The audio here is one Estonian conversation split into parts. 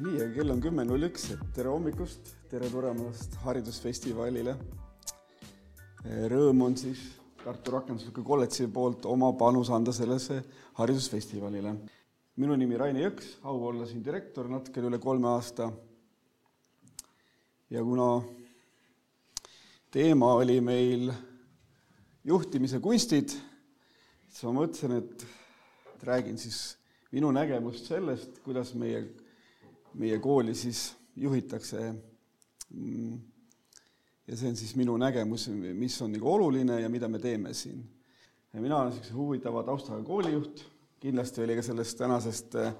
nii, aga kell on kümme null üks, et tere hommikust, tere tulemast Haridusfestivalile. Rõõm on siis Tartu Rakendusliku Kolledži poolt oma panus anda sellesse haridusfestivalile. minu nimi Raini Jõks, au olla siin direktor natukene üle kolme aasta. ja kuna teema oli meil juhtimise kunstid, siis ma mõtlesin, et räägin siis minu nägemust sellest, kuidas meie, meie kooli siis juhitakse. ja see on siis minu nägemus, mis on nagu oluline ja mida me teeme siin. mina olen niisuguse huvitava taustaga koolijuht, kindlasti oli ka sellest tänasest eh,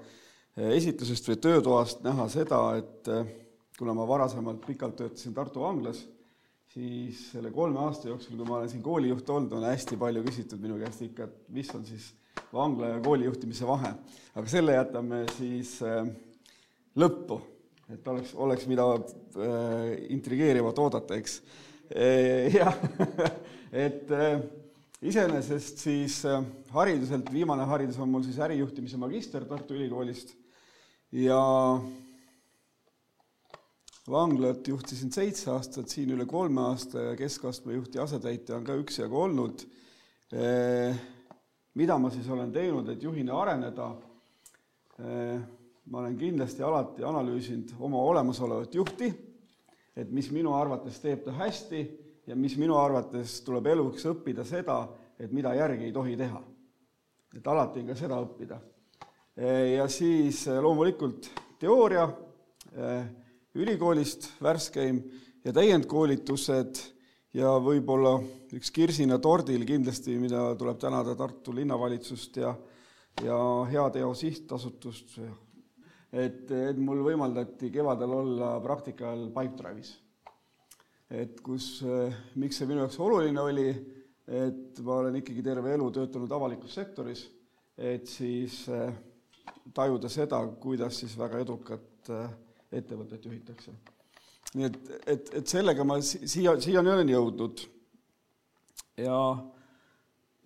esitlusest või töötoast näha seda, et eh, kuna ma varasemalt pikalt töötasin Tartu vanglas, siis selle kolme aasta jooksul, kui ma olen siin koolijuht olnud, on hästi palju küsitud minu käest ikka, et mis on siis vangla ja koolijuhtimise vahe. aga selle jätame siis äh, lõppu, et oleks, oleks mida äh, intrigeerivat oodata, eks e,. jah et äh, iseenesest siis äh, hariduselt, viimane haridus on mul siis ärijuhtimise magister Tartu Ülikoolist ja vanglat juhtisin seitse aastat, siin üle kolme aasta ja keskastme juhti asetäitja on ka üksjagu olnud e, mida ma siis olen teinud, et juhina areneda? Eh, ma olen kindlasti alati analüüsinud oma olemasolevat juhti, et mis minu arvates teeb ta hästi ja mis minu arvates tuleb eluks õppida seda, et mida järgi ei tohi teha. et alati on ka seda õppida. Eh, ja siis eh, loomulikult teooria ülikoolist värskeim ja täiendkoolitused ja võib-olla üks kirsina tordil kindlasti, mida tuleb tänada Tartu linnavalitsust ja, ja Heateo Sihtasutust, et, et mul võimaldati kevadel olla praktika ajal Pipedrive'is. et kus, miks see minu jaoks oluline oli, et ma olen ikkagi terve elu töötanud avalikus sektoris, et siis eh, tajuda seda, kuidas siis väga edukat eh, ettevõtet juhitakse nii et, et, et sellega ma siia, siiani olen jõudnud. ja,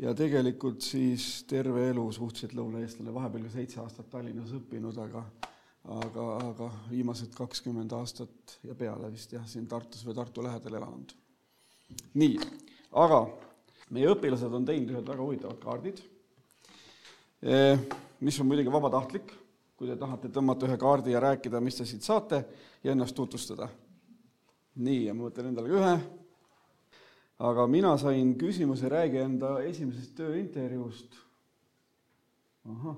ja tegelikult siis terve elu suhteliselt lõunaeestlane, vahepeal ka seitse aastat Tallinnas õppinud, aga aga, aga viimased kakskümmend aastat ja peale vist jah, siin Tartus või Tartu lähedal elanud. nii, aga meie õpilased on teinud ühed väga huvitavad kaardid, eh, mis on muidugi vabatahtlik, kui te tahate tõmmata ühe kaardi ja rääkida, mis te siit saate ja ennast tutvustada nii, ja ma võtan endale ka ühe. aga mina sain küsimuse, räägi enda esimesest tööintervjuust. ahah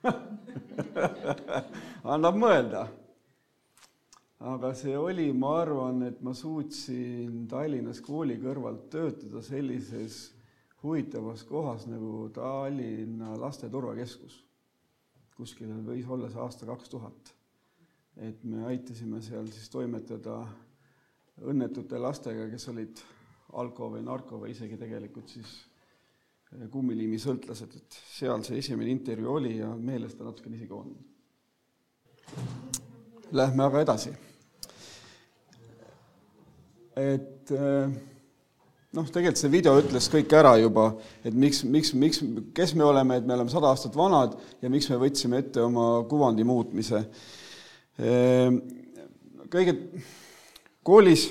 annab mõelda. aga see oli, ma arvan, et ma suutsin Tallinnas kooli kõrvalt töötada sellises huvitavas kohas nagu Tallinna Laste Turvakeskus. kuskil võis olla see aasta kaks tuhat et me aitasime seal siis toimetada õnnetute lastega, kes olid alko või narko või isegi tegelikult siis eh, kummiliimisõltlased, et seal see esimene intervjuu oli ja meeles ta natukene isegi on. Lähme aga edasi. et eh, noh, tegelikult see video ütles kõik ära juba, et miks, miks, miks, kes me oleme, et me oleme sada aastat vanad ja miks me võtsime ette oma kuvandi muutmise Ehm, kõige, koolis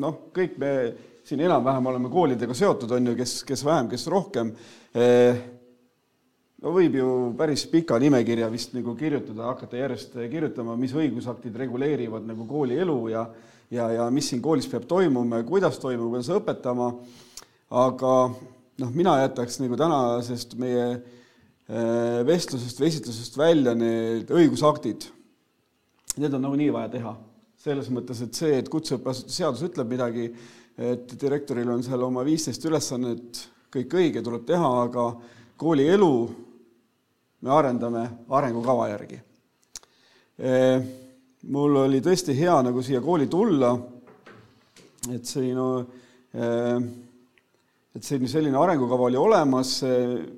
noh, kõik me siin enam-vähem oleme koolidega seotud, on ju, kes, kes vähem, kes rohkem. Ehm, no võib ju päris pika nimekirja vist nagu kirjutada, hakata järjest kirjutama, mis õigusaktid reguleerivad nagu kooli elu ja ja, ja mis siin koolis peab toimuma ja kuidas toimub, kuidas õpetama, aga noh, mina jätaks nagu tänasest meie ehm, vestlusest või esitlusest välja need õigusaktid Need on nagunii vaja teha. selles mõttes, et see, et kutseõppeasutuse seadus ütleb midagi, et direktoril on seal oma viisteist ülesannet, kõik õige, tuleb teha, aga kooli elu me arendame arengukava järgi. E, mul oli tõesti hea nagu siia kooli tulla, et siin no, e, et selline, selline arengukava oli olemas,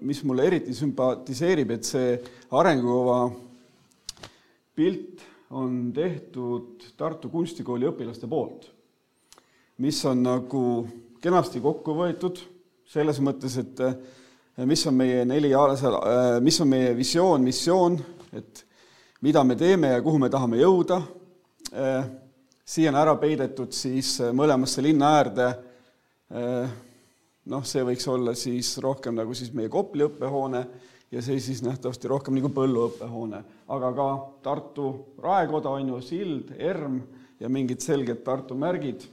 mis mulle eriti sümpatiseerib, et see arengukava pilt on tehtud Tartu Kunstikooli õpilaste poolt, mis on nagu kenasti kokku võetud selles mõttes, et eh, mis on meie neli, eh, mis on meie visioon, missioon, et mida me teeme ja kuhu me tahame jõuda. siia on ära peidetud siis mõlemasse linna äärde noh, see võiks olla siis rohkem nagu siis meie Kopli õppehoone ja see siis nähtavasti rohkem nagu Põllu õppehoone, aga ka Tartu raekoda on ju, sild, ERM ja mingid selged Tartu märgid.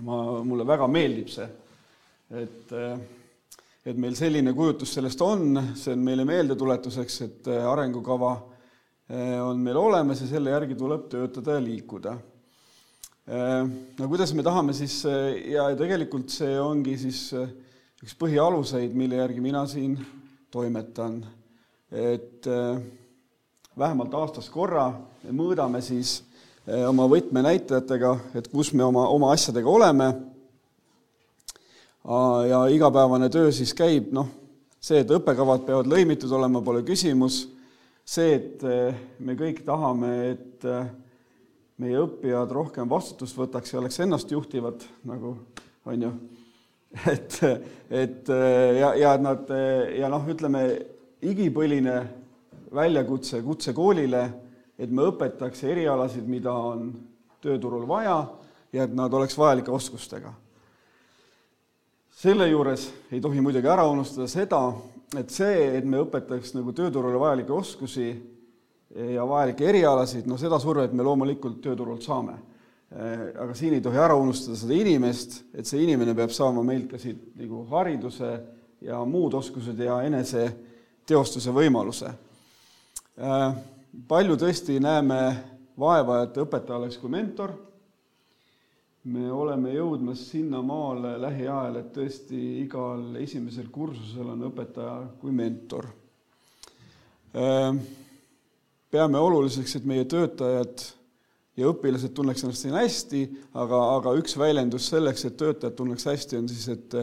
Ma, mulle väga meeldib see, et, et meil selline kujutus sellest on, see on meile meeldetuletuseks, et arengukava on meil olemas ja selle järgi tuleb töötada ja liikuda. No kuidas me tahame siis ja tegelikult see ongi siis üks põhialuseid, mille järgi mina siin toimetan, et vähemalt aastas korra me mõõdame siis oma võtmenäitajatega, et kus me oma, oma asjadega oleme. ja igapäevane töö siis käib, noh, see, et õppekavad peavad lõimitud olema, pole küsimus. see, et me kõik tahame, et meie õppijad rohkem vastutust võtaks ja oleks ennastjuhtivad, nagu on ju. et, et ja, ja nad ja noh, ütleme igipõline väljakutse kutsekoolile, et me õpetaks erialasid, mida on tööturul vaja ja et nad oleks vajalike oskustega. selle juures ei tohi muidugi ära unustada seda, et see, et me õpetaks nagu tööturule vajalikke oskusi ja vajalikke erialasid, no seda survet me loomulikult tööturult saame. aga siin ei tohi ära unustada seda inimest, et see inimene peab saama meilt ka siit nagu hariduse ja muud oskused ja eneseteostuse võimaluse. Palju tõesti näeme vaeva, et õpetaja oleks kui mentor, me oleme jõudmas sinnamaale lähiajal, et tõesti igal esimesel kursusel on õpetaja kui mentor. Peame oluliseks, et meie töötajad ja õpilased tunneks ennast siin hästi, aga, aga üks väljendus selleks, et töötajad tunneks hästi, on siis, et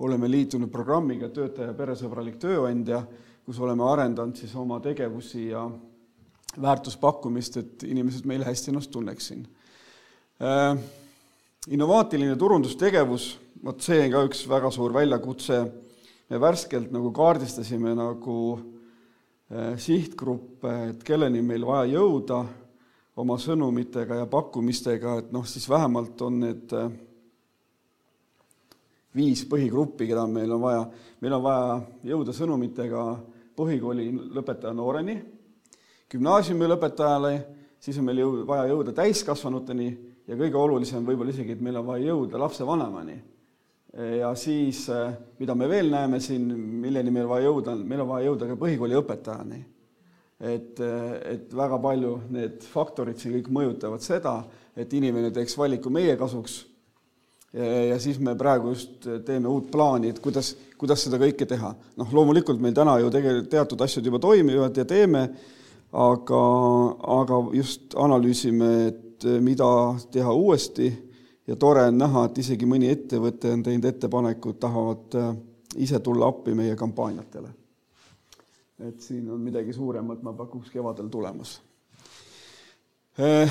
oleme liitunud programmiga Töötaja peresõbralik tööandja, kus oleme arendanud siis oma tegevusi ja väärtuspakkumist, et inimesed meil hästi ennast tunneksin. innovaatiline turundustegevus, vot see on ka üks väga suur väljakutse. me värskelt nagu kaardistasime nagu Äh, sihtgruppe, et kelleni meil vaja jõuda oma sõnumitega ja pakkumistega, et noh, siis vähemalt on need äh, viis põhigruppi, keda meil on vaja. meil on vaja jõuda sõnumitega põhikooli lõpetaja nooreni, gümnaasiumi lõpetajale, siis on meil jõu-, vaja jõuda täiskasvanuteni ja kõige olulisem võib-olla isegi, et meil on vaja jõuda lapsevanemani ja siis, äh, mida me veel näeme siin, milleni meil vaja jõuda, meil on vaja jõuda ka põhikooli õpetajani. et, äh, et väga palju need faktorid siin kõik mõjutavad seda, et inimene teeks valiku meie kasuks. ja siis me praegu just teeme uut plaani, et kuidas, kuidas seda kõike teha. noh, loomulikult meil täna ju tegelikult teatud asjad juba toimivad ja teeme, aga, aga just analüüsime, et mida teha uuesti ja tore on näha, et isegi mõni ettevõte on teinud ettepanekud, tahavad äh, ise tulla appi meie kampaaniatele. et siin on midagi suuremat, ma pakuks kevadel tulemas. Äh,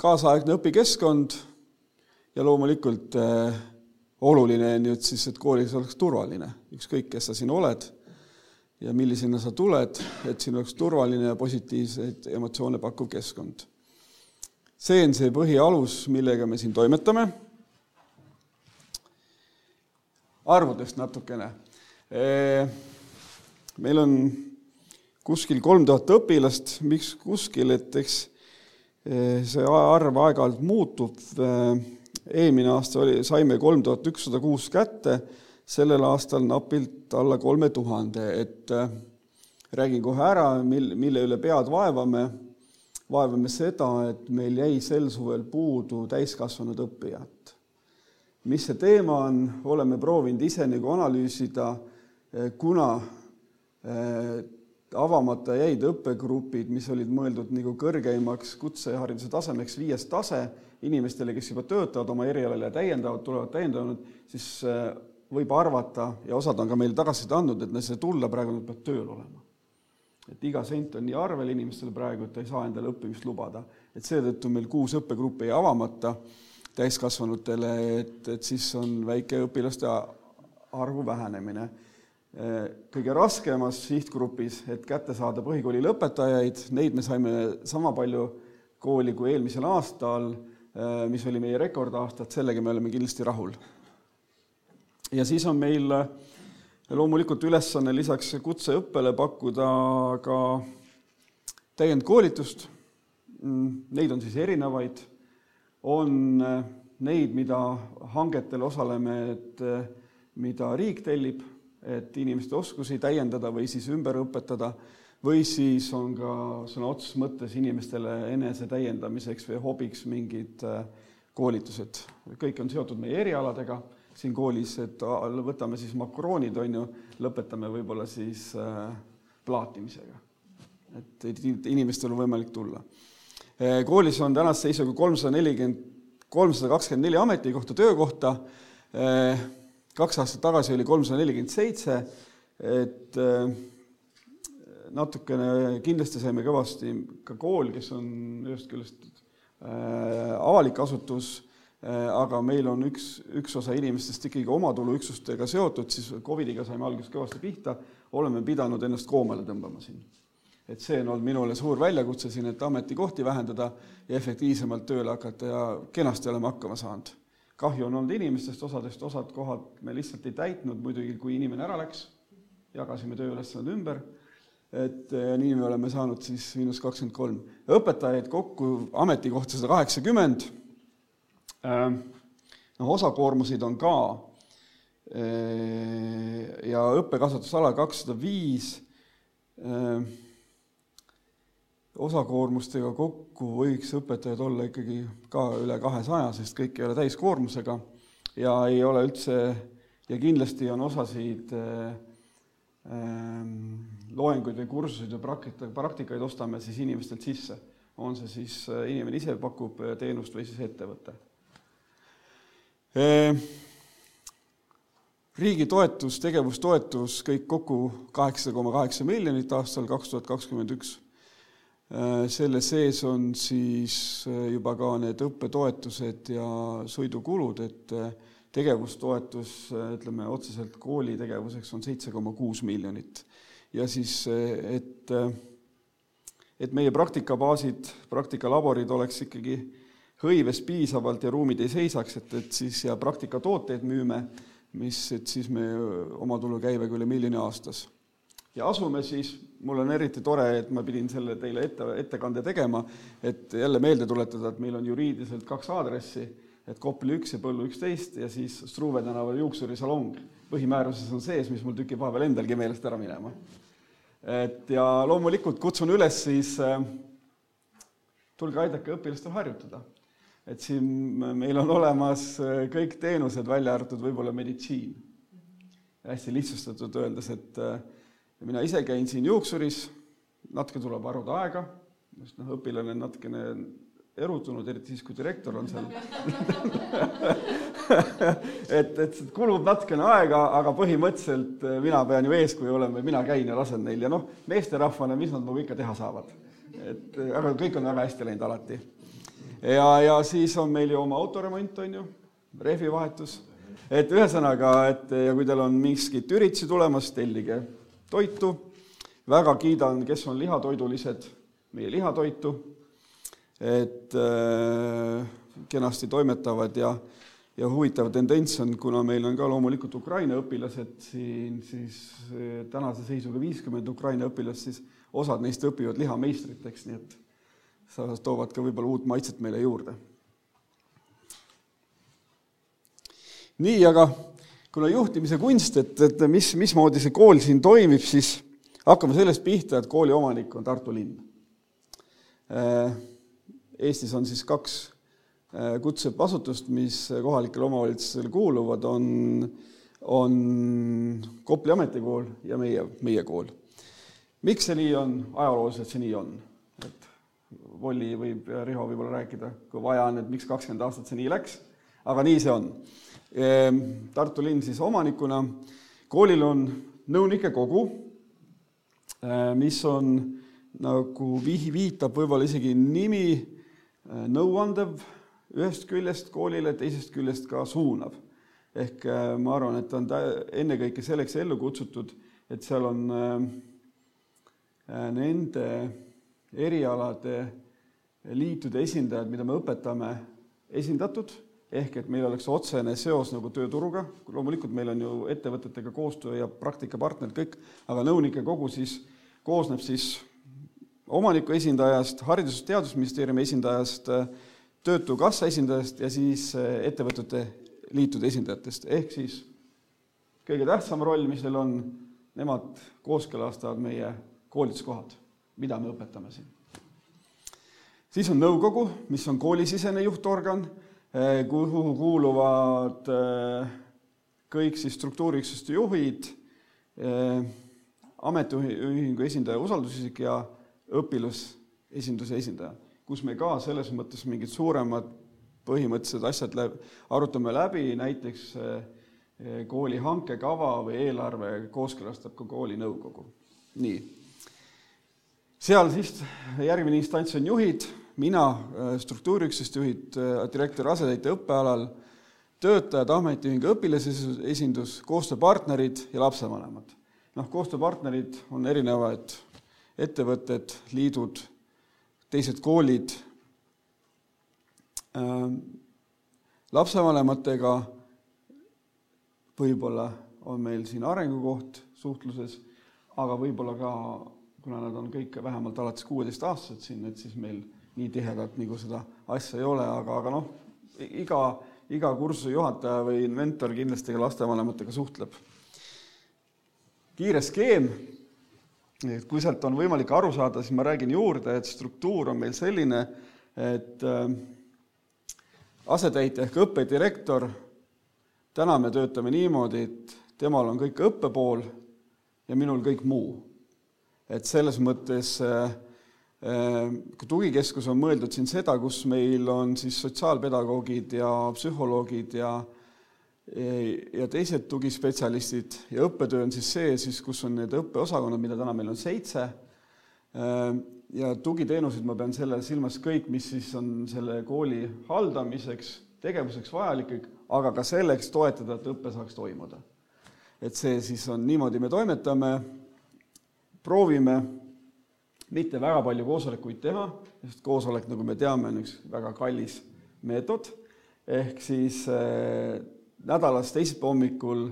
kaasaegne õpikeskkond ja loomulikult oluline on nüüd siis, et koolis oleks turvaline, ükskõik, kes sa siin oled ja millisena sa tuled, et siin oleks turvaline ja positiivseid emotsioone pakkuv keskkond see on see põhialus, millega me siin toimetame. arvudest natukene. meil on kuskil kolm tuhat õpilast, miks kuskil, et eks see arv aeg-ajalt muutub. eelmine aasta oli, saime kolm tuhat ükssada kuus kätte, sellel aastal napilt alla kolme tuhande, et räägin kohe ära, mil, mille üle pead vaevame vaevame seda, et meil jäi sel suvel puudu täiskasvanud õppijat. mis see teema on, oleme proovinud ise nagu analüüsida, eh, kuna eh, avamata jäid õppegrupid, mis olid mõeldud nagu kõrgeimaks kutsehariduse tasemeks, viies tase, inimestele, kes juba töötavad oma erialal ja täiendavad, tulevad täiendavad, siis võib arvata ja osad on ka meile tagasiside andnud, et see tulla praegu nad peavad tööl olema et iga sent on nii arvel inimestel praegu, et ta ei saa endale õppimist lubada. et seetõttu meil kuus õppegruppi jäi avamata täiskasvanutele, et, et siis on väike õpilaste arvu vähenemine. kõige raskemas sihtgrupis, et kätte saada põhikooli lõpetajaid, neid me saime sama palju kooli kui eelmisel aastal, mis oli meie rekordaasta, et sellega me oleme kindlasti rahul. Ja siis on meil loomulikult ülesanne lisaks kutseõppele pakkuda ka täiendkoolitust. Mm, neid on siis erinevaid, on neid, mida hangetel osaleme, et mida riik tellib et inimeste oskusi täiendada või siis ümber õpetada, või siis on ka sõna otseses mõttes inimestele enese täiendamiseks või hobiks mingid äh, koolitused. kõik on seotud meie erialadega siin koolis, et võtame siis makroonid, on ju, lõpetame võib-olla siis äh, plaatimisega. et inimestel on võimalik tulla. Äh, koolis on tänase seisuga kolmsada nelikümmend, kolmsada kakskümmend neli ametikohta, töökohta kaks aastat tagasi oli kolmsada nelikümmend seitse, et äh, natukene kindlasti saime kõvasti ka kool, kes on ühest küljest äh, avalik asutus äh,, aga meil on üks, üks osa inimestest ikkagi omatuluüksustega seotud, siis Covidiga saime alguses kõvasti pihta, oleme pidanud ennast koomale tõmbama siin. et see on olnud minule suur väljakutse siin, et ametikohti vähendada ja efektiivsemalt tööle hakata ja kenasti oleme hakkama saanud kahju on olnud inimestest, osadest, osad kohad me lihtsalt ei täitnud, muidugi kui inimene ära läks, jagasime tööülesanded ümber, et nii me oleme saanud siis miinus kakskümmend kolm. õpetajaid kokku ametikohta sada kaheksakümmend, noh, osakoormuseid on ka ja õppekasvatusala kakssada viis osakoormustega kokku võiks õpetajad olla ikkagi ka üle kahesaja, sest kõik ei ole täiskoormusega ja ei ole üldse ja kindlasti on osasid äh, loenguid või kursuseid või praktika, praktikaid ostame siis inimestelt sisse. on see siis äh, inimene ise pakub äh, teenust või siis ettevõte. Riigi toetus, tegevustoetus kõik kokku kaheksa koma kaheksa miljonit aastal kaks tuhat kakskümmend üks Äh, selle sees on siis äh, juba ka need õppetoetused ja sõidukulud, et äh, tegevustoetus, ütleme otseselt kooli tegevuseks on seitse koma kuus miljonit. ja siis, et, et meie praktikabaasid, praktikalaborid oleks ikkagi hõives piisavalt ja ruumid ei seisaks, et, et siis ja praktikatooteid müüme, mis, et siis me omatulukäibega üle miljoni aastas. ja asume siis mul on eriti tore, et ma pidin selle teile ette, ettekande tegema, et jälle meelde tuletada, et meil on juriidiliselt kaks aadressi, et Kopli üks ja Põllu üksteist ja siis Struve tänaval juuksurisalong. põhimääruses on sees, mis mul tükib vahepeal endalgi meelest ära minema. et ja loomulikult kutsun üles siis äh, tulge aidake õpilastel harjutada. Et siin meil on olemas äh, kõik teenused, välja arvatud võib-olla meditsiin. hästi lihtsustatud öeldes, et äh, mina ise käin siin juuksuris, natuke tuleb varuda aega, sest noh, õpilane on natukene erutunud, eriti siis, kui direktor on seal et, et kulub natukene aega, aga põhimõtteliselt eh, mina pean ju eeskuju olema ja mina käin ja lasen neil ja noh, meesterahvana, mis nad minuga ikka teha saavad. et aga kõik on väga hästi läinud alati. Ja, ja siis on meil ju oma autoremont, on ju, rehvivahetus, et ühesõnaga, et ja kui teil on miskit üritusi tulemas, tellige toitu, väga kiidan, kes on lihatoidulised, meie lihatoitu, et äh, kenasti toimetavad ja, ja huvitav tendents on, kuna meil on ka loomulikult Ukraina õpilased siin, siis äh, tänase seisuga viiskümmend Ukraina õpilast, siis osad neist õpivad lihameistriteks, nii et toovad ka võib-olla uut maitset meile juurde. nii, aga kuna juhtimise kunst, et, et mis, mismoodi see kool siin toimib, siis hakkame sellest pihta, et kooli omanik on Tartu linn. Äh, Eestis on siis kaks äh, kutseõppeasutust, mis kohalikele omavalitsustele kuuluvad, on, on Kopli ametikool ja meie, meie kool. miks see nii on, ajalooliselt see nii on, Volli võib ja Riho võib-olla rääkida, kui vaja on, et miks kakskümmend aastat see nii läks, aga nii see on Ehm, Tartu linn siis omanikuna. koolil on nõunike kogu, eh, mis on nagu vihi, viitab võib-olla isegi nimi eh, nõuandev ühest küljest koolile, teisest küljest ka suunav. ehk ma arvan, et ta on ennekõike selleks ellu kutsutud, et seal on nende erialade liitude esindajad, mida me õpetame, esindatud, ehk et meil oleks otsene seos nagu tööturuga, loomulikult meil on ju ettevõtetega koostöö ja praktikapartnerid kõik, aga nõunike kogu siis koosneb siis omaniku esindajast, Haridus- ja Teadusministeeriumi esindajast, Töötukassa esindajast ja siis ettevõtete liitude esindajatest, ehk siis kõige tähtsam roll, mis neil on, nemad kooskõlastavad meie koolituskohad, mida me õpetame siin. Siis on nõukogu, mis on koolisisene juhtorgan, eh, kuhu kuuluvad eh, kõik siis struktuuriüksuste juhid, eh, ametiühingu esindaja, usaldusisik ja õpilasesinduse esindaja, kus me ka selles mõttes mingid suuremad põhimõttelised asjad läbi, arutame läbi, näiteks kooli hankekava või eelarve kooskõlastab ka kooli nõukogu. nii seal siis järgmine instants on juhid, mina, äh, struktuuriüksuste juhid, äh, direktori asetäitja õppealal, töötajad, ametiühingu õpilasesindus, koostööpartnerid ja lapsevanemad. noh, koostööpartnerid on erinevad ettevõtted, liidud, teised koolid äh,. lapsevanematega võib-olla on meil siin arengukoht suhtluses, aga võib-olla ka kuna nad on kõik vähemalt alates kuueteistaastased siin, et siis meil nii tihedat nagu seda asja ei ole, aga, aga noh, iga, iga kursuse juhataja või mentor kindlasti ka lastevanematega suhtleb. kiire skeem, et kui sealt on võimalik aru saada, siis ma räägin juurde, et struktuur on meil selline, et äh, asetäitja ehk õppedirektor, täna me töötame niimoodi, et temal on kõik õppepool ja minul kõik muu et selles mõttes äh, äh, tugikeskus on mõeldud siin seda, kus meil on siis sotsiaalpedagoogid ja psühholoogid ja ja teised tugispetsialistid ja õppetöö on siis see siis, kus on need õppeosakonnad, mida täna meil on seitse, äh, ja tugiteenused, ma pean selle silmas kõik, mis siis on selle kooli haldamiseks, tegevuseks vajalik, aga ka selleks toetada, et õpe saaks toimuda. et see siis on, niimoodi me toimetame proovime mitte väga palju koosolekuid teha, sest koosolek, nagu me teame, on üks väga kallis meetod, ehk siis äh, nädalas teisipäeva hommikul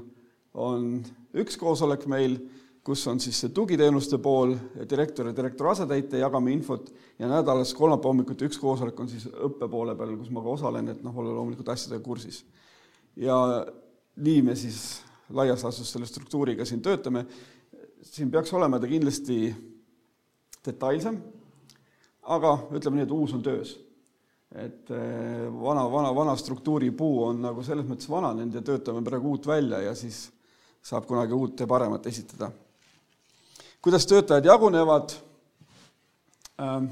on üks koosolek meil, kus on siis see tugiteenuste pool, direktor ja direktori asetäitja, jagame infot ja nädalas kolmapäeva hommikuti üks koosolek on siis õppe poole peal, kus ma ka osalen, et noh, olla loomulikult asjadega kursis. ja nii me siis laias laastus selle struktuuriga siin töötame siin peaks olema ta kindlasti detailsem, aga ütleme nii, et uus on töös. et eh, vana, vana, vana struktuuri puu on nagu selles mõttes vananenud ja töötame praegu uut välja ja siis saab kunagi uut ja paremat esitada. kuidas töötajad jagunevad ähm,?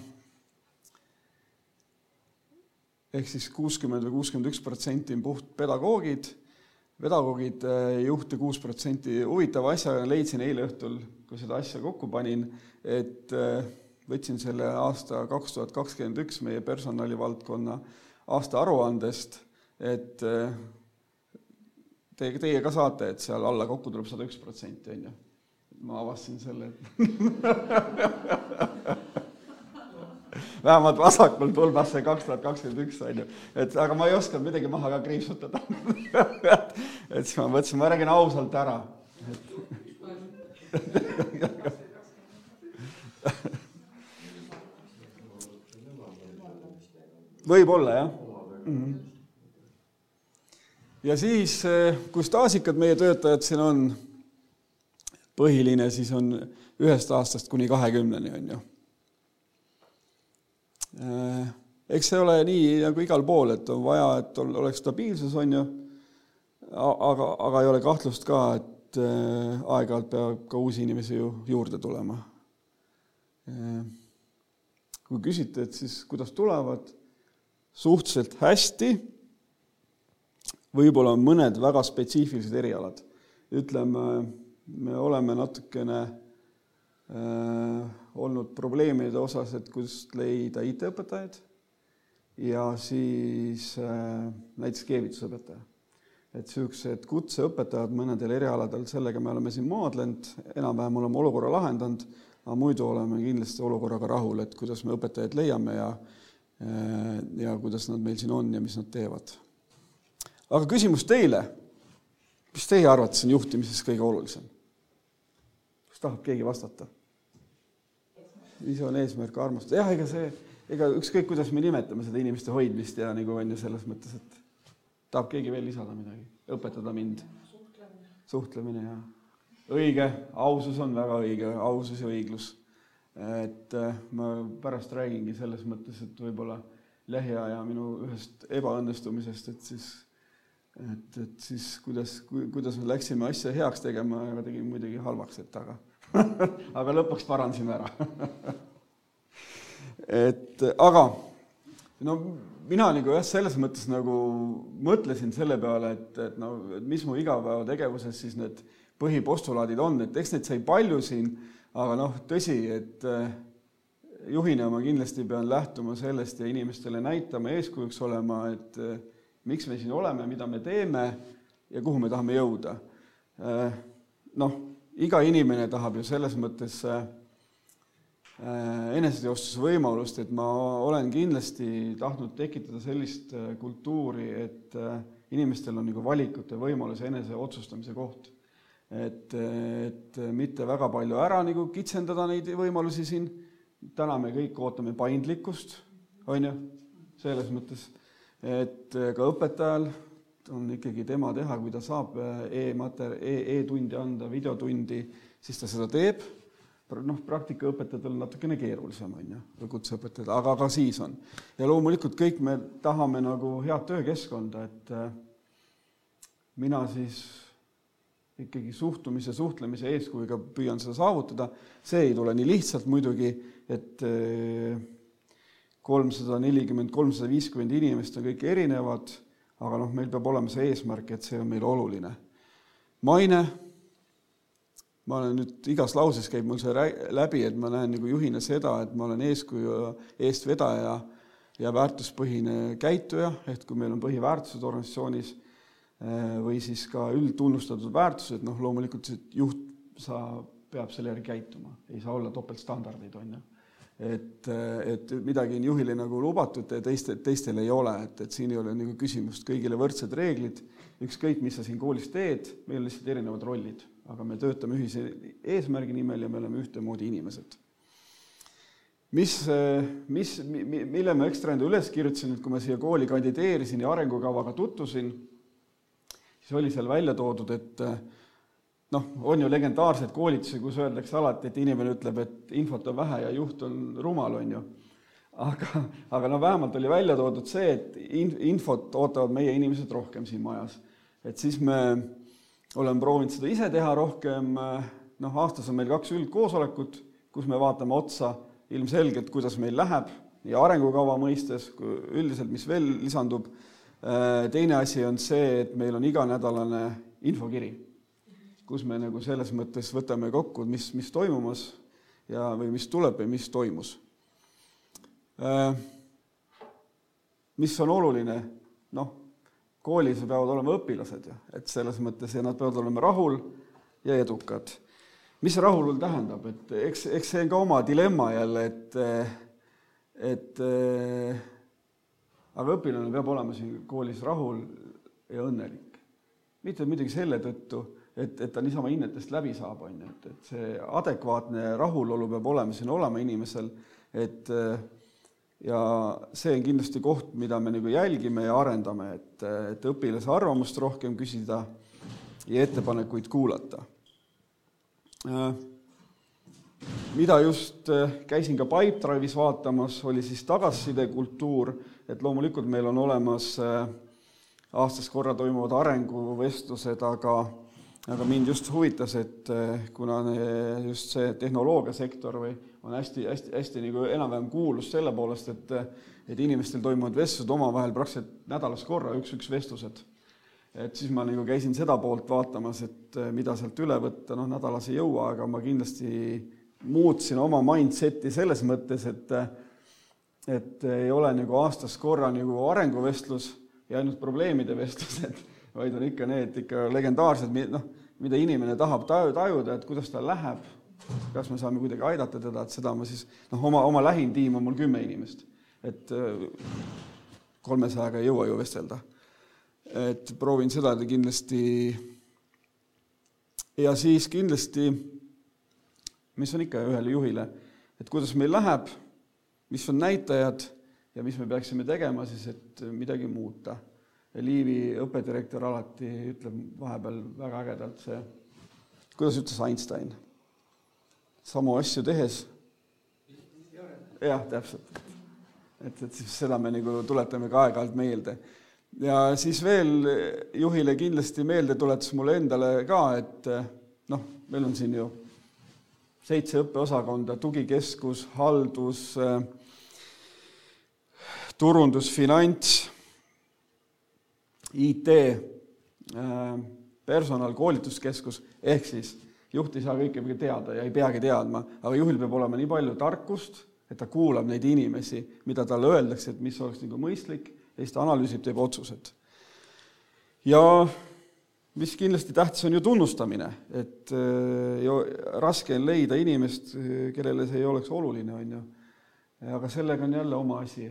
ehk siis kuuskümmend või kuuskümmend üks protsenti on puhtpedagoogid pedagoogid eh, juhte kuus protsenti. huvitava asja leidsin eile õhtul, kui seda asja kokku panin, et eh, võtsin selle aasta kaks tuhat kakskümmend üks meie personalivaldkonna aastaaruandest, et eh, teie, teie ka saate, et seal alla kokku tuleb sada üks protsenti, on ju. ma avastasin selle, vähemalt vasakul tulbas see kaks tuhat kakskümmend üks, on ju. et aga ma ei osanud midagi maha ka kriipsutada et siis ma mõtlesin, ma räägin ausalt ära et.... võib-olla jah mm. -hmm. ja siis, eh, kui staažikad meie töötajad siin on, põhiline siis on ühest aastast kuni kahekümneni, on ju eks see ole nii nagu igal pool, et on vaja, et oleks stabiilsus, on ju, aga, aga ei ole kahtlust ka, et äh, aeg-ajalt peab ka uusi inimesi ju juurde tulema. Äh, kui küsite, et siis kuidas tulevad, suhteliselt hästi, võib-olla mõned väga spetsiifilised erialad. ütleme, me oleme natukene olnud probleemide osas, et kust leida IT-õpetajaid ja siis äh, näiteks keevitusõpetaja. et niisugused kutseõpetajad mõnedel erialadel, sellega me oleme siin maadlenud, enam-vähem oleme olukorra lahendanud, aga muidu oleme kindlasti olukorraga rahul, et kuidas me õpetajaid leiame ja ja kuidas nad meil siin on ja mis nad teevad. aga küsimus teile, mis teie arvates on juhtimises kõige olulisem? Tahab keegi vastata? visioon, eesmärk, armastus, jah, ega see, ega ükskõik, kuidas me nimetame seda inimeste hoidmist ja nagu on ju selles mõttes, et tahab keegi veel lisada midagi, õpetada mind? suhtlemine. jah. õige, ausus on väga õige, ausus ja õiglus. et äh, ma pärast räägingi selles mõttes, et võib-olla lähiaja minu ühest ebaõnnestumisest, et siis, et, et siis kuidas, kuidas me läksime asja heaks tegema, aga tegime muidugi halvaks, et aga aga lõpuks parandasime ära et aga no mina nagu jah, selles mõttes nagu mõtlesin selle peale, et, et no et mis mu igapäevategevuses siis need põhipostulaadid on, et eks neid sai palju siin, aga noh, tõsi, et eh, juhina ma kindlasti pean lähtuma sellest ja inimestele näitama, eeskujuks olema, et eh, miks me siin oleme, mida me teeme ja kuhu me tahame jõuda. Eh, noh, iga inimene tahab ju selles mõttes Äh, eneseteostusvõimalust, et ma olen kindlasti tahtnud tekitada sellist äh, kultuuri, et äh, inimestel on nagu valikute võimalus ja enese otsustamise koht. et, et mitte väga palju ära nagu kitsendada neid võimalusi siin, täna me kõik ootame paindlikkust, on ju, selles mõttes, et ka õpetajal on ikkagi tema teha, kui ta saab e-mater- e, e-tundi anda, videotundi, siis ta seda teeb. Noh, praktikaõpetajad on natukene keerulisem, on ju, või kutseõpetajad, aga ka siis on. ja loomulikult kõik me tahame nagu head töökeskkonda, et äh, mina siis ikkagi suhtumise, suhtlemise eeskujuga püüan seda saavutada, see ei tule nii lihtsalt muidugi, et äh, kolmsada nelikümmend, kolmsada viiskümmend inimest on kõik erinevad, aga noh, meil peab olema see eesmärk, et see on meile oluline. maine ma olen nüüd igas lauses käib mul see läbi, et ma näen nagu juhina seda, et ma olen eeskuju eestvedaja ja väärtuspõhine käituja, ehk kui meil on põhiväärtused organisatsioonis eh, või siis ka üldtunnustatud väärtused, noh, loomulikult see juht, sa peab selle järgi käituma, ei saa olla topeltstandardeid, on ju. Et, et midagi on juhile nagu lubatud ja teiste, teistel ei ole, et, et siin ei ole nagu küsimust, kõigile võrdsed reeglid, ükskõik, mis sa siin koolis teed, meil on lihtsalt erinevad rollid. Aga me töötame ühise eesmärgi nimel ja me oleme ühtemoodi inimesed. mis, mis, mille ma ekstra enda üles kirjutasin, et kui ma siia kooli kandideerisin ja arengukavaga tutvusin, siis oli seal välja toodud, et noh, on ju legendaarsed koolitusi, kus öeldakse alati, et inimene ütleb, et infot on vähe ja juht on rumal, on ju. aga, aga no vähemalt oli välja toodud see, et in-, infot ootavad meie inimesed rohkem siin majas. et siis me olen proovinud seda ise teha rohkem, noh, aastas on meil kaks üldkoosolekut, kus me vaatame otsa ilmselgelt, kuidas meil läheb, nii arengukava mõistes kui üldiselt, mis veel lisandub. teine asi on see, et meil on iganädalane infokiri, kus me nagu selles mõttes võtame kokku, mis, mis toimumas ja, või mis tuleb või mis toimus. mis on oluline, noh koolis peavad olema õpilased ju, et selles mõttes ja nad peavad olema rahul ja edukad. mis see rahul tähendab, et eks, eks see on ka oma dilemma jälle, et, et aga õpilane peab olema siin koolis rahul ja õnnelik. mitte muidugi selle tõttu, et, et ta niisama hinnetest läbi saab, on ju, et, et see adekvaatne rahulolu peab olema siin olema inimesel, et äh, ja see on kindlasti koht, mida me nagu jälgime ja arendame, et, et õpilase arvamust rohkem küsida ja ettepanekuid kuulata. mida just käisin ka Pipedrive'is vaatamas, oli siis tagasisidekultuur, et loomulikult meil on olemas aastas korra toimuvad arenguvestlused, aga aga mind just huvitas, et kuna just see tehnoloogiasektor või on hästi-hästi-hästi nagu enam-vähem kuulus selle poolest, et et inimestel toimuvad vestlused omavahel praktiliselt nädalas korra, üks-üks vestlused. et siis ma nagu käisin seda poolt vaatamas, et mida sealt üle võtta, noh, nädalas ei jõua, aga ma kindlasti muutsin oma mindset'i selles mõttes, et et ei ole nagu aastas korra nagu arenguvestlus ja ainult probleemide vestlused, vaid on ikka need ikka legendaarsed, noh, mida inimene tahab taju, tajuda, et kuidas tal läheb, kas me saame kuidagi aidata teda, et seda ma siis, noh, oma, oma lähim tiim on mul kümme inimest, et kolmesajaga ei jõua ju vestelda. et proovin seda kindlasti ja siis kindlasti, mis on ikka ühele juhile, et kuidas meil läheb, mis on näitajad ja mis me peaksime tegema siis, et midagi muuta. Liivi õppedirektor alati ütleb vahepeal väga ägedalt see, kuidas ütles Einstein, samu asju tehes. jah, täpselt. et, et siis seda me nagu tuletame ka aeg-ajalt meelde. ja siis veel juhile kindlasti meeldetuletus mulle endale ka, et noh, meil on siin ju seitse õppeosakonda, tugikeskus, haldus turundus, finants, IT, äh, personal, koolituskeskus, ehk siis juht ei saa kõike teada ja ei peagi teadma, aga juhil peab olema nii palju tarkust, et ta kuulab neid inimesi, mida talle öeldakse, et mis oleks nagu mõistlik ja siis ta analüüsib, teeb otsused. ja mis kindlasti tähtis, on ju tunnustamine, et äh, ju raske on leida inimest, kellele see ei oleks oluline, on ju. aga sellega on jälle oma asi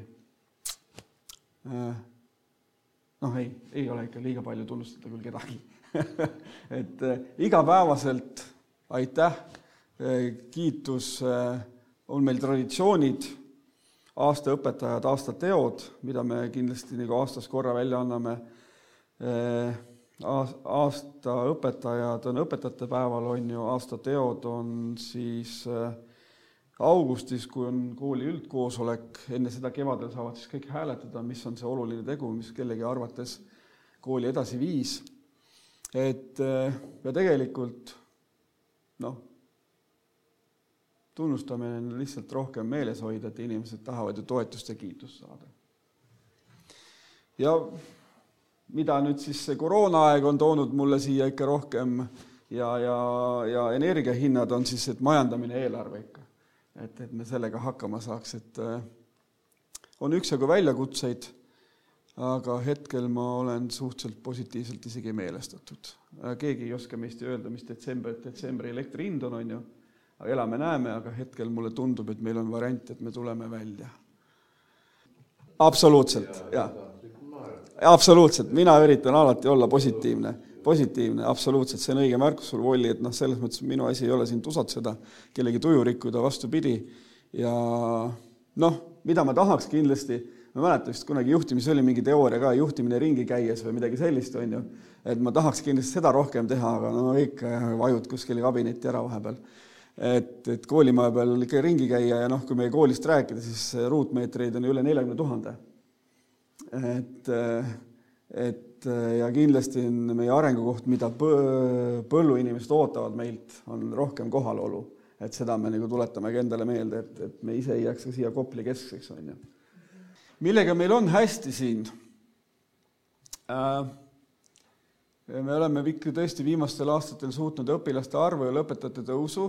Äh, noh, ei, ei ole ikka liiga palju tunnustada küll kedagi et äh, igapäevaselt aitäh, äh, kiitus, on meil traditsioonid, aasta õpetajad, aasta teod, mida me kindlasti nagu aastas korra välja anname. aasta õpetajad on õpetajate päeval, on ju, aasta teod on siis äh, augustis, kui on kooli üldkoosolek, enne seda kevadel saavad siis kõik hääletada, mis on see oluline tegu, mis kellegi arvates kooli edasi viis. et ja tegelikult noh, tunnustamine on lihtsalt rohkem meeles hoida, et inimesed tahavad ju toetust ja kiitust saada. ja mida nüüd siis see koroonaaeg on toonud mulle siia ikka rohkem ja, ja, ja energiahinnad on siis, et majandamine, eelarve ikka et, et me sellega hakkama saaks, et äh, on üksjagu väljakutseid, aga hetkel ma olen suhteliselt positiivselt isegi meelestatud. Äh, keegi ei oska meist öelda, mis detsember, detsembri elektri hind on, on ju, elame-näeme, aga hetkel mulle tundub, et meil on variant, et me tuleme välja. absoluutselt, jah. absoluutselt, mina üritan alati olla positiivne positiivne, absoluutselt, see on õige märkus sul, Volli, et noh, selles mõttes minu asi ei ole siin tusatseda, kellegi tuju rikkuda, vastupidi, ja noh, mida ma tahaks kindlasti, ma mäletan vist kunagi juhtimises oli mingi teooria ka, juhtimine ringi käies või midagi sellist, on ju, et ma tahaks kindlasti seda rohkem teha, aga no ikka vajud kuskile kabinetti ära vahepeal. et, et koolimaja peal ikka ringi käia ja noh, kui meie koolist rääkida, siis ruutmeetreid on üle neljakümne tuhande. et, et äh, ja kindlasti on meie arengukoht, mida põlluinimesed ootavad meilt, on rohkem kohalolu. et seda me nagu tuletamegi endale meelde, et, et me ise ei jääks ka siia Kopli keskseks, on ju. millega meil on hästi siin äh,? me oleme ikka tõesti viimastel aastatel suutnud õpilaste arvu ja lõpetajate tõusu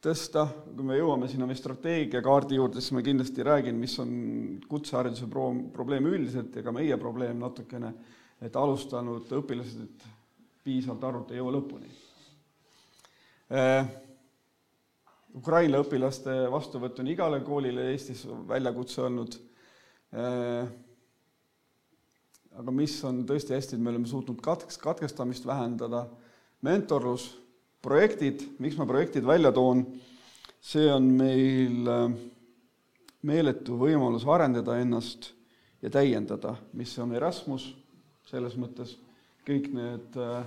tõsta, kui me jõuame sinna meie strateegiakaardi juurde, siis ma kindlasti räägin, mis on kutsehariduse pro-, probleem üldiselt ja ka meie probleem natukene et alustanud õpilased piisavalt arvult ei jõua lõpuni. Äh, Ukraina õpilaste vastuvõtt on igale koolile Eestis väljakutse olnud. Äh, aga mis on tõesti hästi, et me oleme suutnud katkes, katkestamist vähendada, mentorlus, projektid, miks ma projektid välja toon, see on meil äh, meeletu võimalus arendada ennast ja täiendada, mis on Erasmus selles mõttes. Kõik need, äh,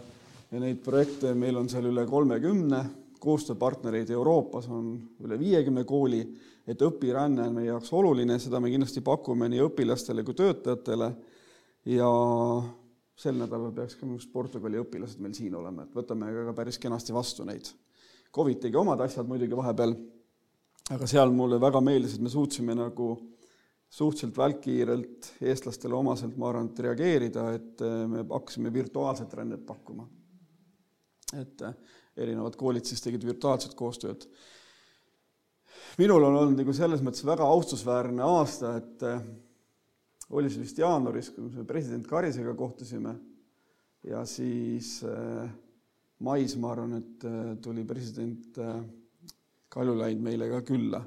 neid projekte, meil on seal üle kolmekümne, koostööpartnereid Euroopas on üle viiekümne kooli, et õpiränne on meie jaoks oluline, seda me kindlasti pakume nii õpilastele kui töötajatele. Ja sel nädalal peaks ka minu arust Portugali õpilased meil siin olema, et võtame ka päris kenasti vastu neid. Covid tegi omad asjad muidugi vahepeal, aga seal mulle väga meeldis, et me suutsime nagu suhteliselt välkkiirelt eestlastele omaselt, ma arvan, et reageerida, et äh, me hakkasime virtuaalset rännet pakkuma. et äh, erinevad koolid siis tegid virtuaalset koostööd. minul on olnud nagu selles mõttes väga austusväärne aasta, et äh, oli see vist jaanuaris, kui me president Karisega kohtusime, ja siis mais, ma arvan, et tuli president Kaljulaid meile ka külla.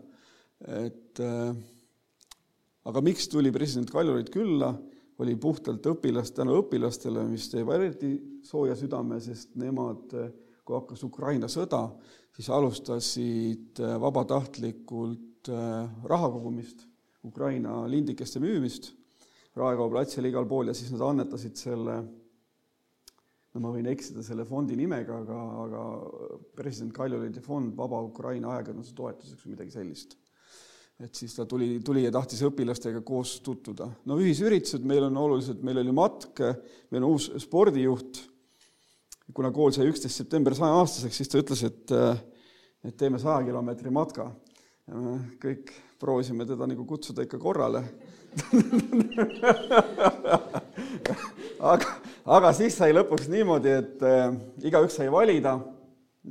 et aga miks tuli president Kaljulaid külla, oli puhtalt õpilast, tänu õpilastele, mis teeb eriti sooja südame, sest nemad, kui hakkas Ukraina sõda, siis alustasid vabatahtlikult raha kogumist, Ukraina lindikeste müümist Raekoja platsil igal pool ja siis nad annetasid selle, no ma võin eksida selle fondi nimega, aga, aga president Kaljulaidi fond Vaba Ukraina ajakirjanduse toetuseks või midagi sellist. et siis ta tuli, tuli ja tahtis õpilastega koos tutvuda. no ühisüritused meil on olulised, meil oli matk, meil on uus spordijuht, kuna kool sai üksteist september sajaaastaseks, siis ta ütles, et et teeme saja kilomeetri matka. kõik proovisime teda nagu kutsuda ikka korrale aga, aga siis sai lõpuks niimoodi, et äh, igaüks sai valida,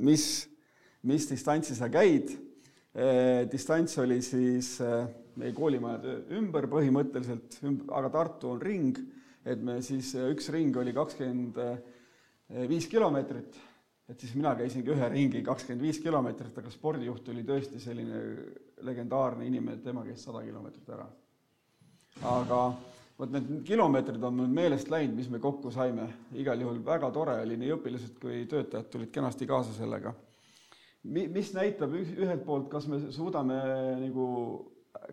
mis, mis distantsi sa käid äh,. distants oli siis äh, meie koolimajade ümber põhimõtteliselt, aga Tartu on ring, et me siis, üks ring oli kakskümmend viis kilomeetrit, et siis mina käisingi ühe ringi kakskümmend viis kilomeetrit, aga spordijuht oli tõesti selline legendaarne inimene, tema käis sada kilomeetrit ära aga vot need kilomeetrid on mul meelest läinud, mis me kokku saime, igal juhul väga tore oli, nii õpilased kui töötajad tulid kenasti kaasa sellega. Mi-, mis näitab ühelt poolt, kas me suudame nagu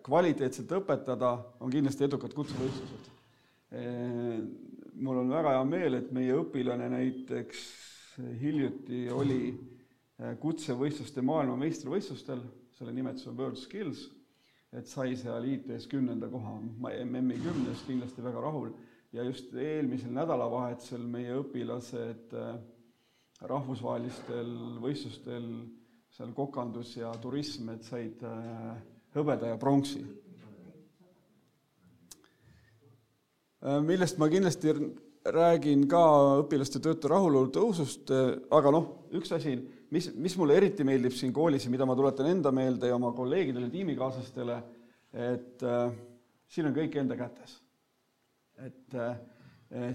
kvaliteetselt õpetada, on kindlasti edukad kutsevõistlused. mul on väga hea meel, et meie õpilane näiteks hiljuti oli kutsevõistluste maailmameistrivõistlustel, selle nimetus on World Skills et sai seal IT-s kümnenda koha, MM-i kümnes kindlasti väga rahul ja just eelmisel nädalavahetusel meie õpilased äh, rahvusvahelistel võistlustel seal kokandus ja turism, et said äh, hõbeda ja pronksi. Äh, millest ma kindlasti räägin ka õpilaste töötu rahulolu tõusust, aga noh, üks asi mis, mis mulle eriti meeldib siin koolis ja mida ma tuletan enda meelde ja oma kolleegidele, tiimikaaslastele, et äh, siin on kõik enda kätes. et äh,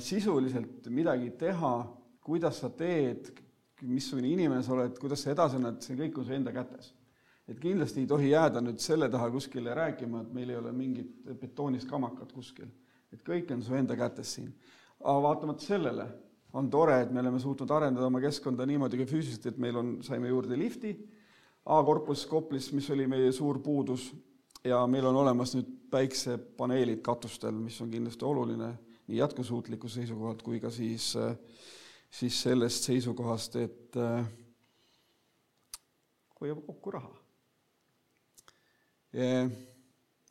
sisuliselt midagi teha, kuidas sa teed, missugune inimene sa oled, kuidas sa edasi annad, see kõik on su enda kätes. et kindlasti ei tohi jääda nüüd selle taha kuskile rääkima, et meil ei ole mingit betoonist kamakat kuskil. et kõik on su enda kätes siin. aga vaatamata sellele on tore, et me oleme suutnud arendada oma keskkonda niimoodi ka füüsiliselt, et meil on, saime juurde lifti A-korpus Koplis, mis oli meie suur puudus, ja meil on olemas nüüd päiksepaneelid katustel, mis on kindlasti oluline nii jätkusuutlikkuse seisukohalt kui ka siis, siis sellest seisukohast, et äh, hoiab kokku raha.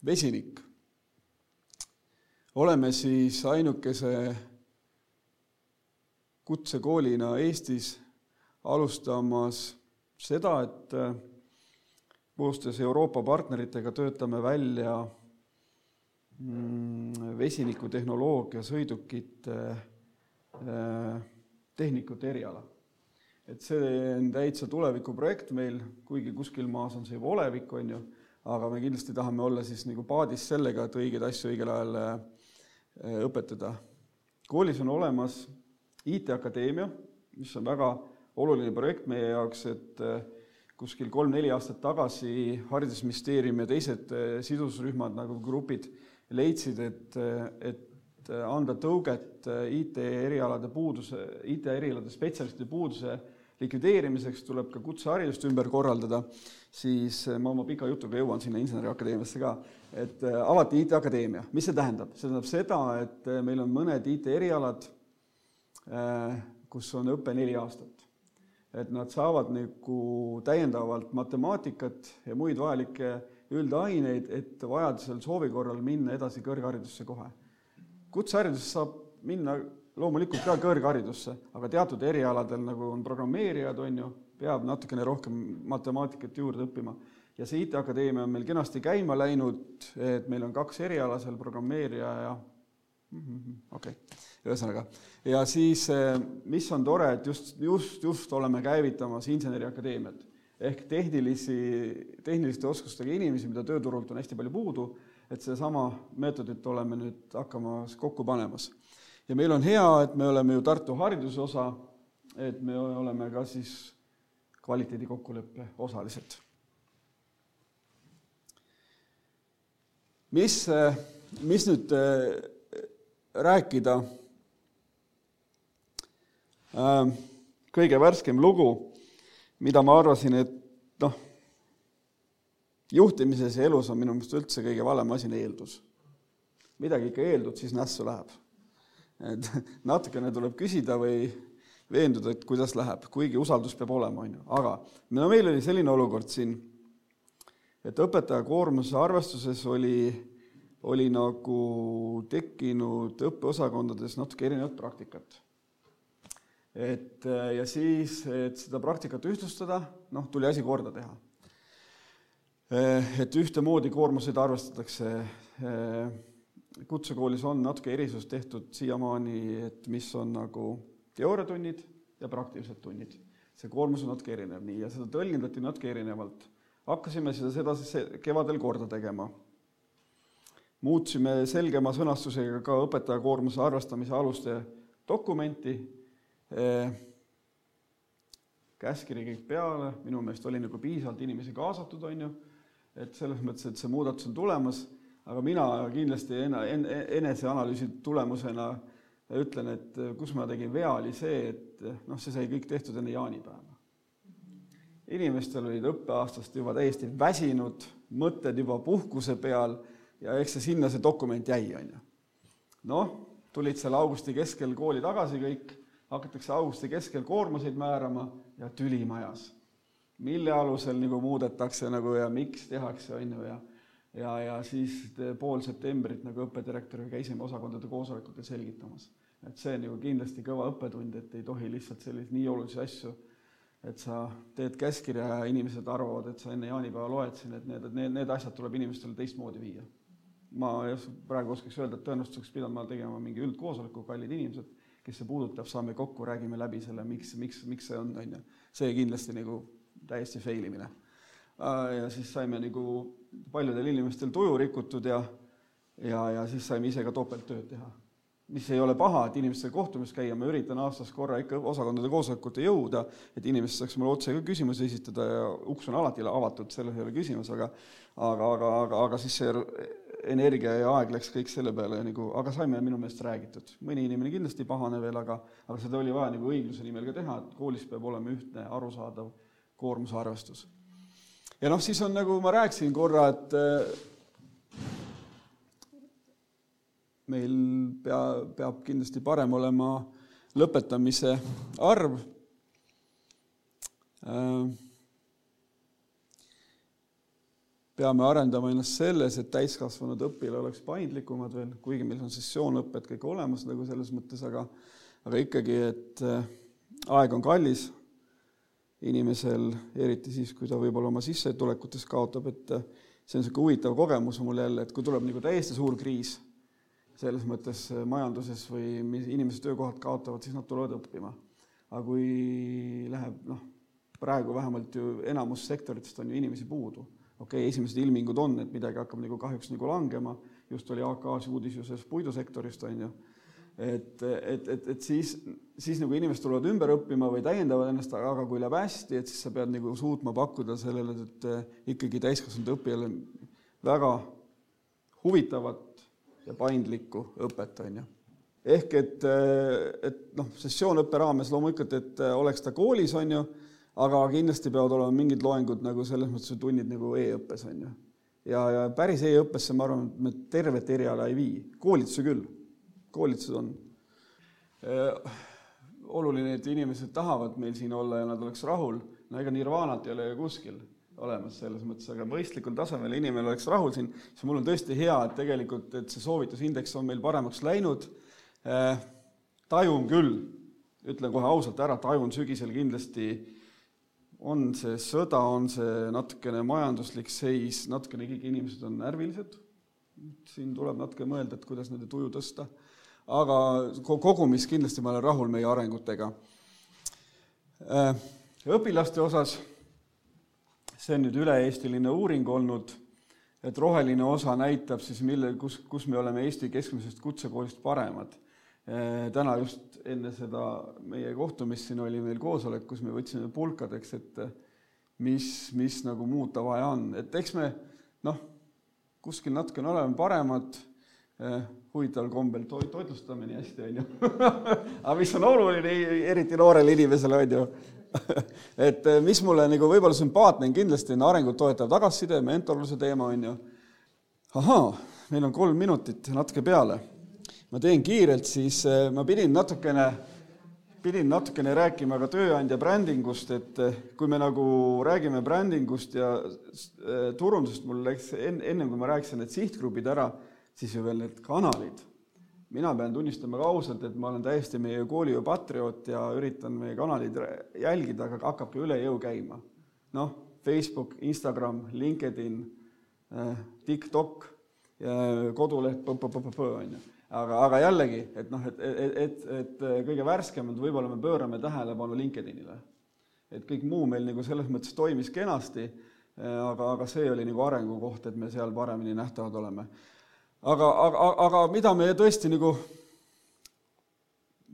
vesinik. oleme siis ainukese kutsekoolina Eestis alustamas seda, et äh, koostöös Euroopa partneritega töötame välja mm, vesinikutehnoloogia sõidukite äh, tehnikute eriala. et see on täitsa tulevikuprojekt meil, kuigi kuskil maas on see juba olevik, on ju, aga me kindlasti tahame olla siis nagu paadis sellega, et õigeid asju õigel ajal äh, õpetada. koolis on olemas IT-akadeemia, mis on väga oluline projekt meie jaoks, et äh, kuskil kolm-neli aastat tagasi Haridusministeerium ja teised äh, sidusrühmad nagu grupid leidsid, et, äh, et anda tõuget IT-erialade puuduse, IT-erialade spetsialistide puuduse likvideerimiseks tuleb ka kutseharidust ümber korraldada, siis ma oma pika jutuga jõuan sinna Inseneriakadeemiasse ka, et avati IT-akadeemia. mis see tähendab? see tähendab seda, et meil on mõned IT-erialad, kus on õpe neli aastat. et nad saavad nagu täiendavalt matemaatikat ja muid vajalikke üldaineid, et vajadusel soovi korral minna edasi kõrgharidusse kohe. kutseharidusse saab minna loomulikult ka kõrgharidusse, aga teatud erialadel, nagu on programmeerijad, on ju, peab natukene rohkem matemaatikat juurde õppima. ja see IT-akadeemia on meil kenasti käima läinud, et meil on kaks eriala seal, programmeerija ja mhm, okei okay ühesõnaga. ja siis, eh, mis on tore, et just, just, just oleme käivitamas Inseneriakadeemiat ehk tehnilisi, tehniliste oskustega inimesi, mida tööturult on hästi palju puudu, et sedasama meetodit oleme nüüd hakkamas kokku panemas. ja meil on hea, et me oleme ju Tartu hariduse osa, et me oleme ka siis kvaliteedikokkuleppe osalised. mis, mis nüüd rääkida kõige värskem lugu, mida ma arvasin, et noh, juhtimises ja elus on minu meelest üldse kõige valem asi on eeldus. midagi ikka eeldud, siis nässu läheb. et natukene tuleb küsida või veenduda, et kuidas läheb, kuigi usaldus peab olema, on ju, aga no meil oli selline olukord siin, et õpetaja koormuse arvestuses oli, oli nagu tekkinud õppeosakondades natuke erinevat praktikat et ja siis, et seda praktikat ühtlustada, noh, tuli asi korda teha. et ühtemoodi koormuseid arvestatakse. kutsekoolis on natuke erisus tehtud siiamaani, et mis on nagu teooriatunnid ja praktilised tunnid. see koormus on natuke erinev nii ja seda tõlgendati natuke erinevalt. hakkasime seda sedasi kevadel korda tegema. muutsime selgema sõnastusega ka õpetaja koormuse arvestamise aluste dokumenti käskkiri kõik peale, minu meelest oli nagu piisavalt inimesi kaasatud, on ju, et selles mõttes, et see muudatus on tulemas, aga mina kindlasti ena, en, eneseanalüüsi tulemusena ütlen, et kus ma tegin vea, oli see, et noh, see sai kõik tehtud enne jaanipäeva. inimestel olid õppeaastast juba täiesti väsinud, mõtted juba puhkuse peal ja eks see sinna see dokument jäi, on ju. noh, tulid seal augusti keskel kooli tagasi kõik hakatakse augusti keskel koormuseid määrama ja tüli majas. mille alusel nagu muudetakse nagu ja miks tehakse, on ju, ja ja, ja siis pool septembrit nagu õppedirektoriga käisime osakondade koosolekutel selgitamas. et see on ju kindlasti kõva õppetund, et ei tohi lihtsalt selliseid nii olulisi asju, et sa teed käskkirja ja inimesed arvavad, et sa enne jaanipäeva loed siin, et need, need, need asjad tuleb inimestele teistmoodi viia. ma praegu oskaks öelda, et tõenäoliselt oleks pidanud ma tegema mingi üldkoosoleku, kallid inimesed kes see puudutab, saame kokku, räägime läbi selle, miks, miks, miks see on, on ju. see kindlasti nagu täiesti fail imine. Äh, ja siis saime nagu paljudel inimestel tuju rikutud ja, ja, ja siis saime ise ka topelttööd teha. Mis ei ole paha, et inimestega kohtumas käia, ma üritan aastas korra ikka osakondade koosolekute jõuda, et inimesed saaks mulle otse ka küsimusi esitada ja uks on alati avatud, selles ei ole küsimus, aga aga, aga, aga, aga siis see energia ja aeg läks kõik selle peale nagu, aga saime minu meelest räägitud. mõni inimene kindlasti pahane veel, aga, aga seda oli vaja nagu õigluse nimel ka teha, et koolis peab olema ühtne arusaadav koormuse arvestus. ja noh, siis on nagu ma rääkisin korra, et äh, meil pea, peab kindlasti parem olema lõpetamise arv. Peame arendama ennast selles, et täiskasvanud õpilane oleks paindlikumad veel, kuigi meil on sessioonõpped kõik olemas nagu selles mõttes, aga aga ikkagi, et äh, aeg on kallis inimesel, eriti siis, kui ta võib-olla oma sissetulekutes kaotab, et äh, see on niisugune huvitav kogemus mul jälle, et kui tuleb nagu täiesti suur kriis, selles mõttes äh, majanduses või inimesed töökohad kaotavad, siis nad tulevad õppima. aga kui läheb noh, praegu vähemalt ju enamus sektoritest on ju inimesi puudu. Okei okay,, esimesed ilmingud on, et midagi hakkab nagu kahjuks nagu langema, just oli AK-s uudis ju sellest puidusektorist, on ju, et, et, et, et siis, siis nagu inimesed tulevad ümber õppima või täiendavad ennast, aga kui läheb hästi, et siis sa pead nagu suutma pakkuda sellele, et ikkagi täiskasvanud õppijale väga huvitavat ja paindlikku õpet, on ju. ehk et, et noh, sessioonõppe raames loomulikult, et oleks ta koolis, on ju aga kindlasti peavad olema mingid loengud nagu selles mõttes tunnid nagu e-õppes on ju. ja, ja päris e-õppesse ma arvan, et me tervet eriala ei vii, koolitusi küll, koolitused on. Oluline, et inimesed tahavad meil siin olla ja nad oleks rahul, no ega nirvaanat ei ole ju kuskil olemas selles mõttes, aga mõistlikul tasemel inimene oleks rahul siin, siis mul on tõesti hea, et tegelikult, et see soovitusindeks on meil paremaks läinud äh,. tajun küll, ütlen kohe ausalt ära, tajun sügisel kindlasti on see sõda, on see natukene majanduslik seis, natukene kõik inimesed on närvilised, siin tuleb natuke mõelda, et kuidas nende tuju tõsta, aga kogumis kindlasti ma olen rahul meie arengutega. Äh, õpilaste osas, see on nüüd üle-eestiline uuring olnud, et roheline osa näitab siis, mille, kus, kus me oleme Eesti keskmisest kutsekoolist paremad. täna just enne seda meie kohtumist siin oli meil koosolek, kus me võtsime pulkadeks, et mis, mis nagu muuta vaja on, et eks me noh, kuskil natukene oleme paremad eh,, huvitaval kombel to toitlustame nii hästi, on ju. Aga mis on oluline, eriti noorele inimesele, on ju et mis mulle nagu võib-olla sümpaatne on, kindlasti on arengut toetav tagasiside, mentorluse teema, on ju. ahaa, meil on kolm minutit natuke peale ma teen kiirelt, siis äh, ma pidin natukene, pidin natukene rääkima ka tööandja brändingust, et äh, kui me nagu räägime brändingust ja turundusest, mul läks enne, ennem kui ma rääkisin need sihtgrupid ära, siis ju veel need kanalid. Mina pean tunnistama ka ausalt, et ma olen täiesti meie koolijuhi patrioot ja üritan meie kanaleid jälgida, aga hakkabki üle jõu käima. noh, Facebook, Instagram, LinkedIn, TikTok, koduleht, on ju aga, aga jällegi, et noh, et, et, et, et kõige värskemalt võib-olla me pöörame tähelepanu LinkedInile. et kõik muu meil nagu selles mõttes toimis kenasti, aga, aga see oli nagu arengukoht, et me seal paremini nähtavad oleme. Aga, aga, aga mida me tõesti nagu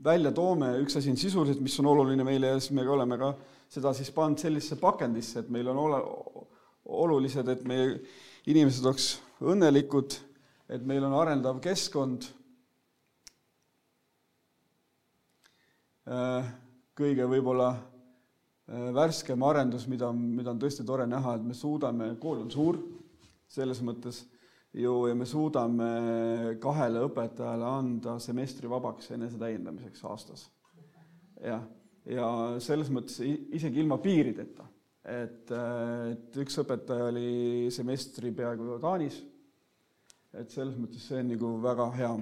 välja toome, üks asi on sisuliselt, mis on oluline meile ja siis me oleme ka seda siis pannud sellisesse pakendisse, et meil on ole, olulised, et meie inimesed oleks õnnelikud, et meil on arendav keskkond. Äh, kõige võib-olla äh, värskem arendus, mida, mida on tõesti tore näha, et me suudame, kool on suur selles mõttes ju ja me suudame kahele õpetajale anda semestri vabaks enesetäiendamiseks aastas. jah, ja selles mõttes isegi ilma piirideta, et, et üks õpetaja oli semestri peaaegu Taanis, et selles mõttes see on nagu väga hea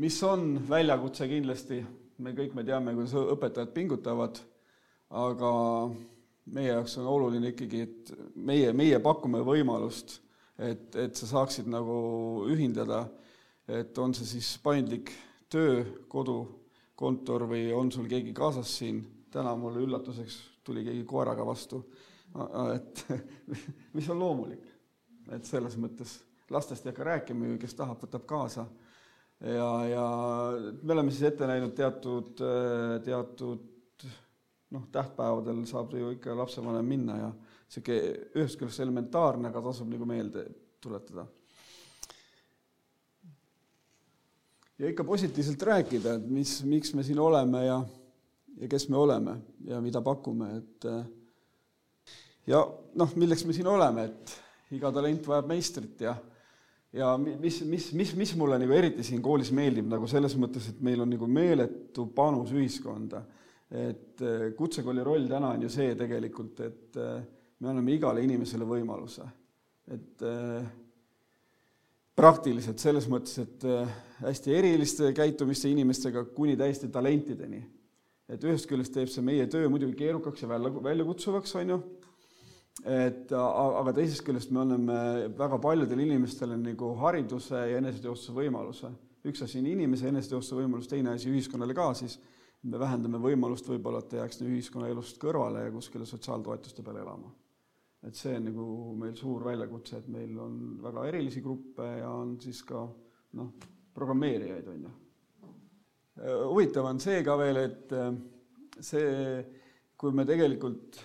mis on väljakutse kindlasti, me kõik me teame, kuidas õpetajad pingutavad, aga meie jaoks on oluline ikkagi, et meie, meie pakume võimalust, et, et sa saaksid nagu ühindada, et on see siis paindlik töö, kodu, kontor või on sul keegi kaasas siin, täna mulle üllatuseks tuli keegi koeraga vastu, et mis on loomulik, et selles mõttes lastest ei hakka rääkima ju, kes tahab, võtab kaasa. Ja, ja me oleme siis ette näinud teatud, teatud noh, tähtpäevadel saab ju ikka lapsevanem minna ja niisugune ühest küljest elementaarne, aga tasub nagu meelde tuletada. ja ikka positiivselt rääkida, et mis, miks me siin oleme ja, ja kes me oleme ja mida pakume, et ja noh, milleks me siin oleme, et iga talent vajab meistrit ja ja mis, mis, mis, mis mulle nagu eriti siin koolis meeldib nagu selles mõttes, et meil on nagu meeletu panus ühiskonda. et eh, kutsekooli roll täna on ju see tegelikult, et eh, me anname igale inimesele võimaluse. et eh, praktiliselt selles mõttes, et hästi eriliste käitumiste inimestega kuni täiesti talentideni. et ühest küljest teeb see meie töö muidugi keerukaks ja välja, väljakutsuvaks, on ju et aga teisest küljest me anname väga paljudele inimestele nagu hariduse ja eneseteostuse võimaluse. üks asi on inimese eneseteostuse võimalus, teine asi ühiskonnale ka siis, me vähendame võimalust võib-olla, et ta jääks ühiskonnaelust kõrvale ja kuskile sotsiaaltoetuste peale elama. Et see on nagu meil suur väljakutse, et meil on väga erilisi gruppe ja on siis ka noh, programmeerijaid, on ju. huvitav on see ka veel, et see, kui me tegelikult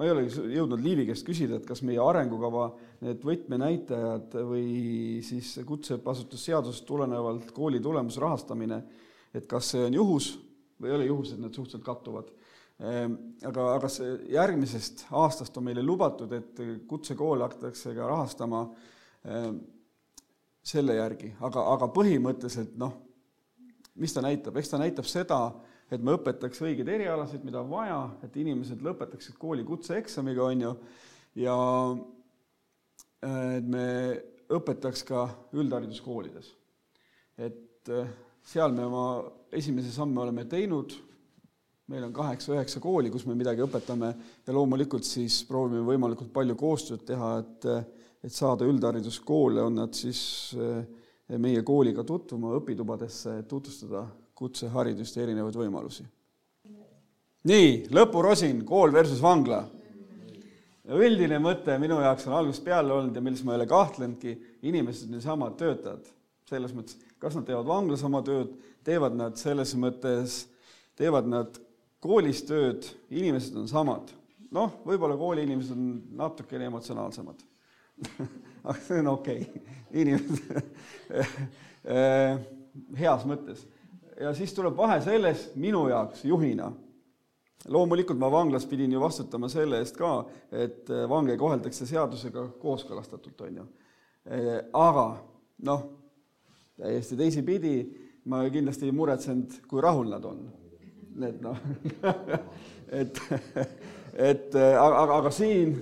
ma ei ole jõudnud Liivi käest küsida, et kas meie arengukava need võtmenäitajad või siis kutseõppeasutusseadusest tulenevalt kooli tulemusrahastamine, et kas see on juhus või ei ole juhus, et need suhteliselt kattuvad. Ehm, aga, aga see järgmisest aastast on meile lubatud, et kutsekoole hakatakse ka rahastama ehm, selle järgi, aga, aga põhimõtteliselt noh, mis ta näitab, eks ta näitab seda, et me õpetaks õigeid erialasid, mida on vaja, et inimesed lõpetaksid kooli kutseeksamiga, on ju, ja et me õpetaks ka üldhariduskoolides. et äh, seal me oma esimese samme oleme teinud, meil on kaheksa-üheksa kooli, kus me midagi õpetame ja loomulikult siis proovime võimalikult palju koostööd teha, et, et saada üldhariduskoole, on nad siis äh, meie kooliga tutvuma õpitubadesse, tutvustada kutseharidust ja erinevaid võimalusi. nii, lõpurosin, kool versus vangla. üldine mõte minu jaoks on algusest peale olnud ja milles ma ei ole kahtlenudki, inimesed on niisama töötajad. selles mõttes, kas nad teevad vanglas oma tööd, teevad nad selles mõttes, teevad nad koolis tööd, inimesed on samad. noh, võib-olla kooli inimesed on natukene emotsionaalsemad aga see on okei okay., inimesed heas mõttes. ja siis tuleb vahe selles minu jaoks juhina loomulikult ma vanglas pidin ju vastutama selle eest ka, et vange koheldakse seadusega kooskõlastatult, on ju. aga noh, täiesti teisipidi ma kindlasti ei muretsenud, kui rahul nad on. Et noh. Et, et aga, aga siin,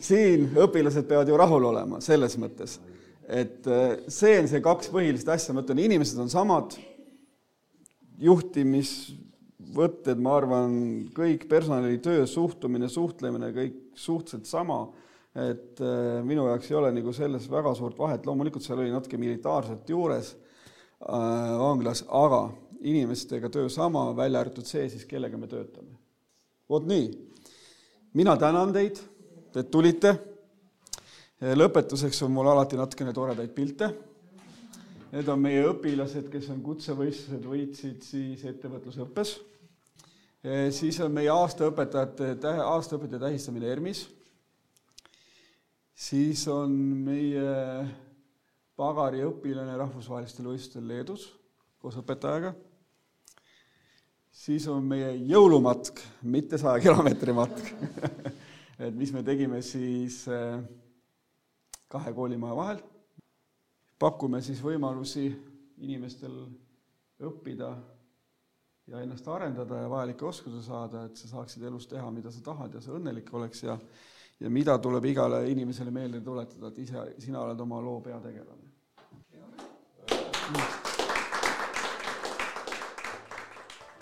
siin õpilased peavad ju rahul olema selles mõttes, et see on see kaks põhilist asja, ma ütlen, inimesed on samad, juhtimis võtted, ma arvan, kõik personalitöö, suhtumine, suhtlemine, kõik suhteliselt sama, et äh, minu jaoks ei ole nagu selles väga suurt vahet, loomulikult seal oli natuke militaarset juures äh, vanglas, aga inimestega töö sama, välja arvatud see siis, kellega me töötame. vot nii, mina tänan teid, et tulite. lõpetuseks on mul alati natukene toredaid pilte Need on meie õpilased, kes on kutsevõistlused, võitsid siis ettevõtlusõppes Eh, siis on meie aastaõpetajate, aastaõpetaja tähistamine ERMis. siis on meie pagariõpilane rahvusvahelistel võistlustel Leedus koos õpetajaga. Siis on meie jõulumatk, mitte saja kilomeetri matk et mis me tegime siis eh, kahe koolimaja vahel. pakume siis võimalusi inimestel õppida ja ennast arendada ja vajalikke oskusi saada, et sa saaksid elus teha, mida sa tahad ja sa õnnelik oleks ja ja mida tuleb igale inimesele meelde tuletada, et ise, sina oled oma loo peategelane.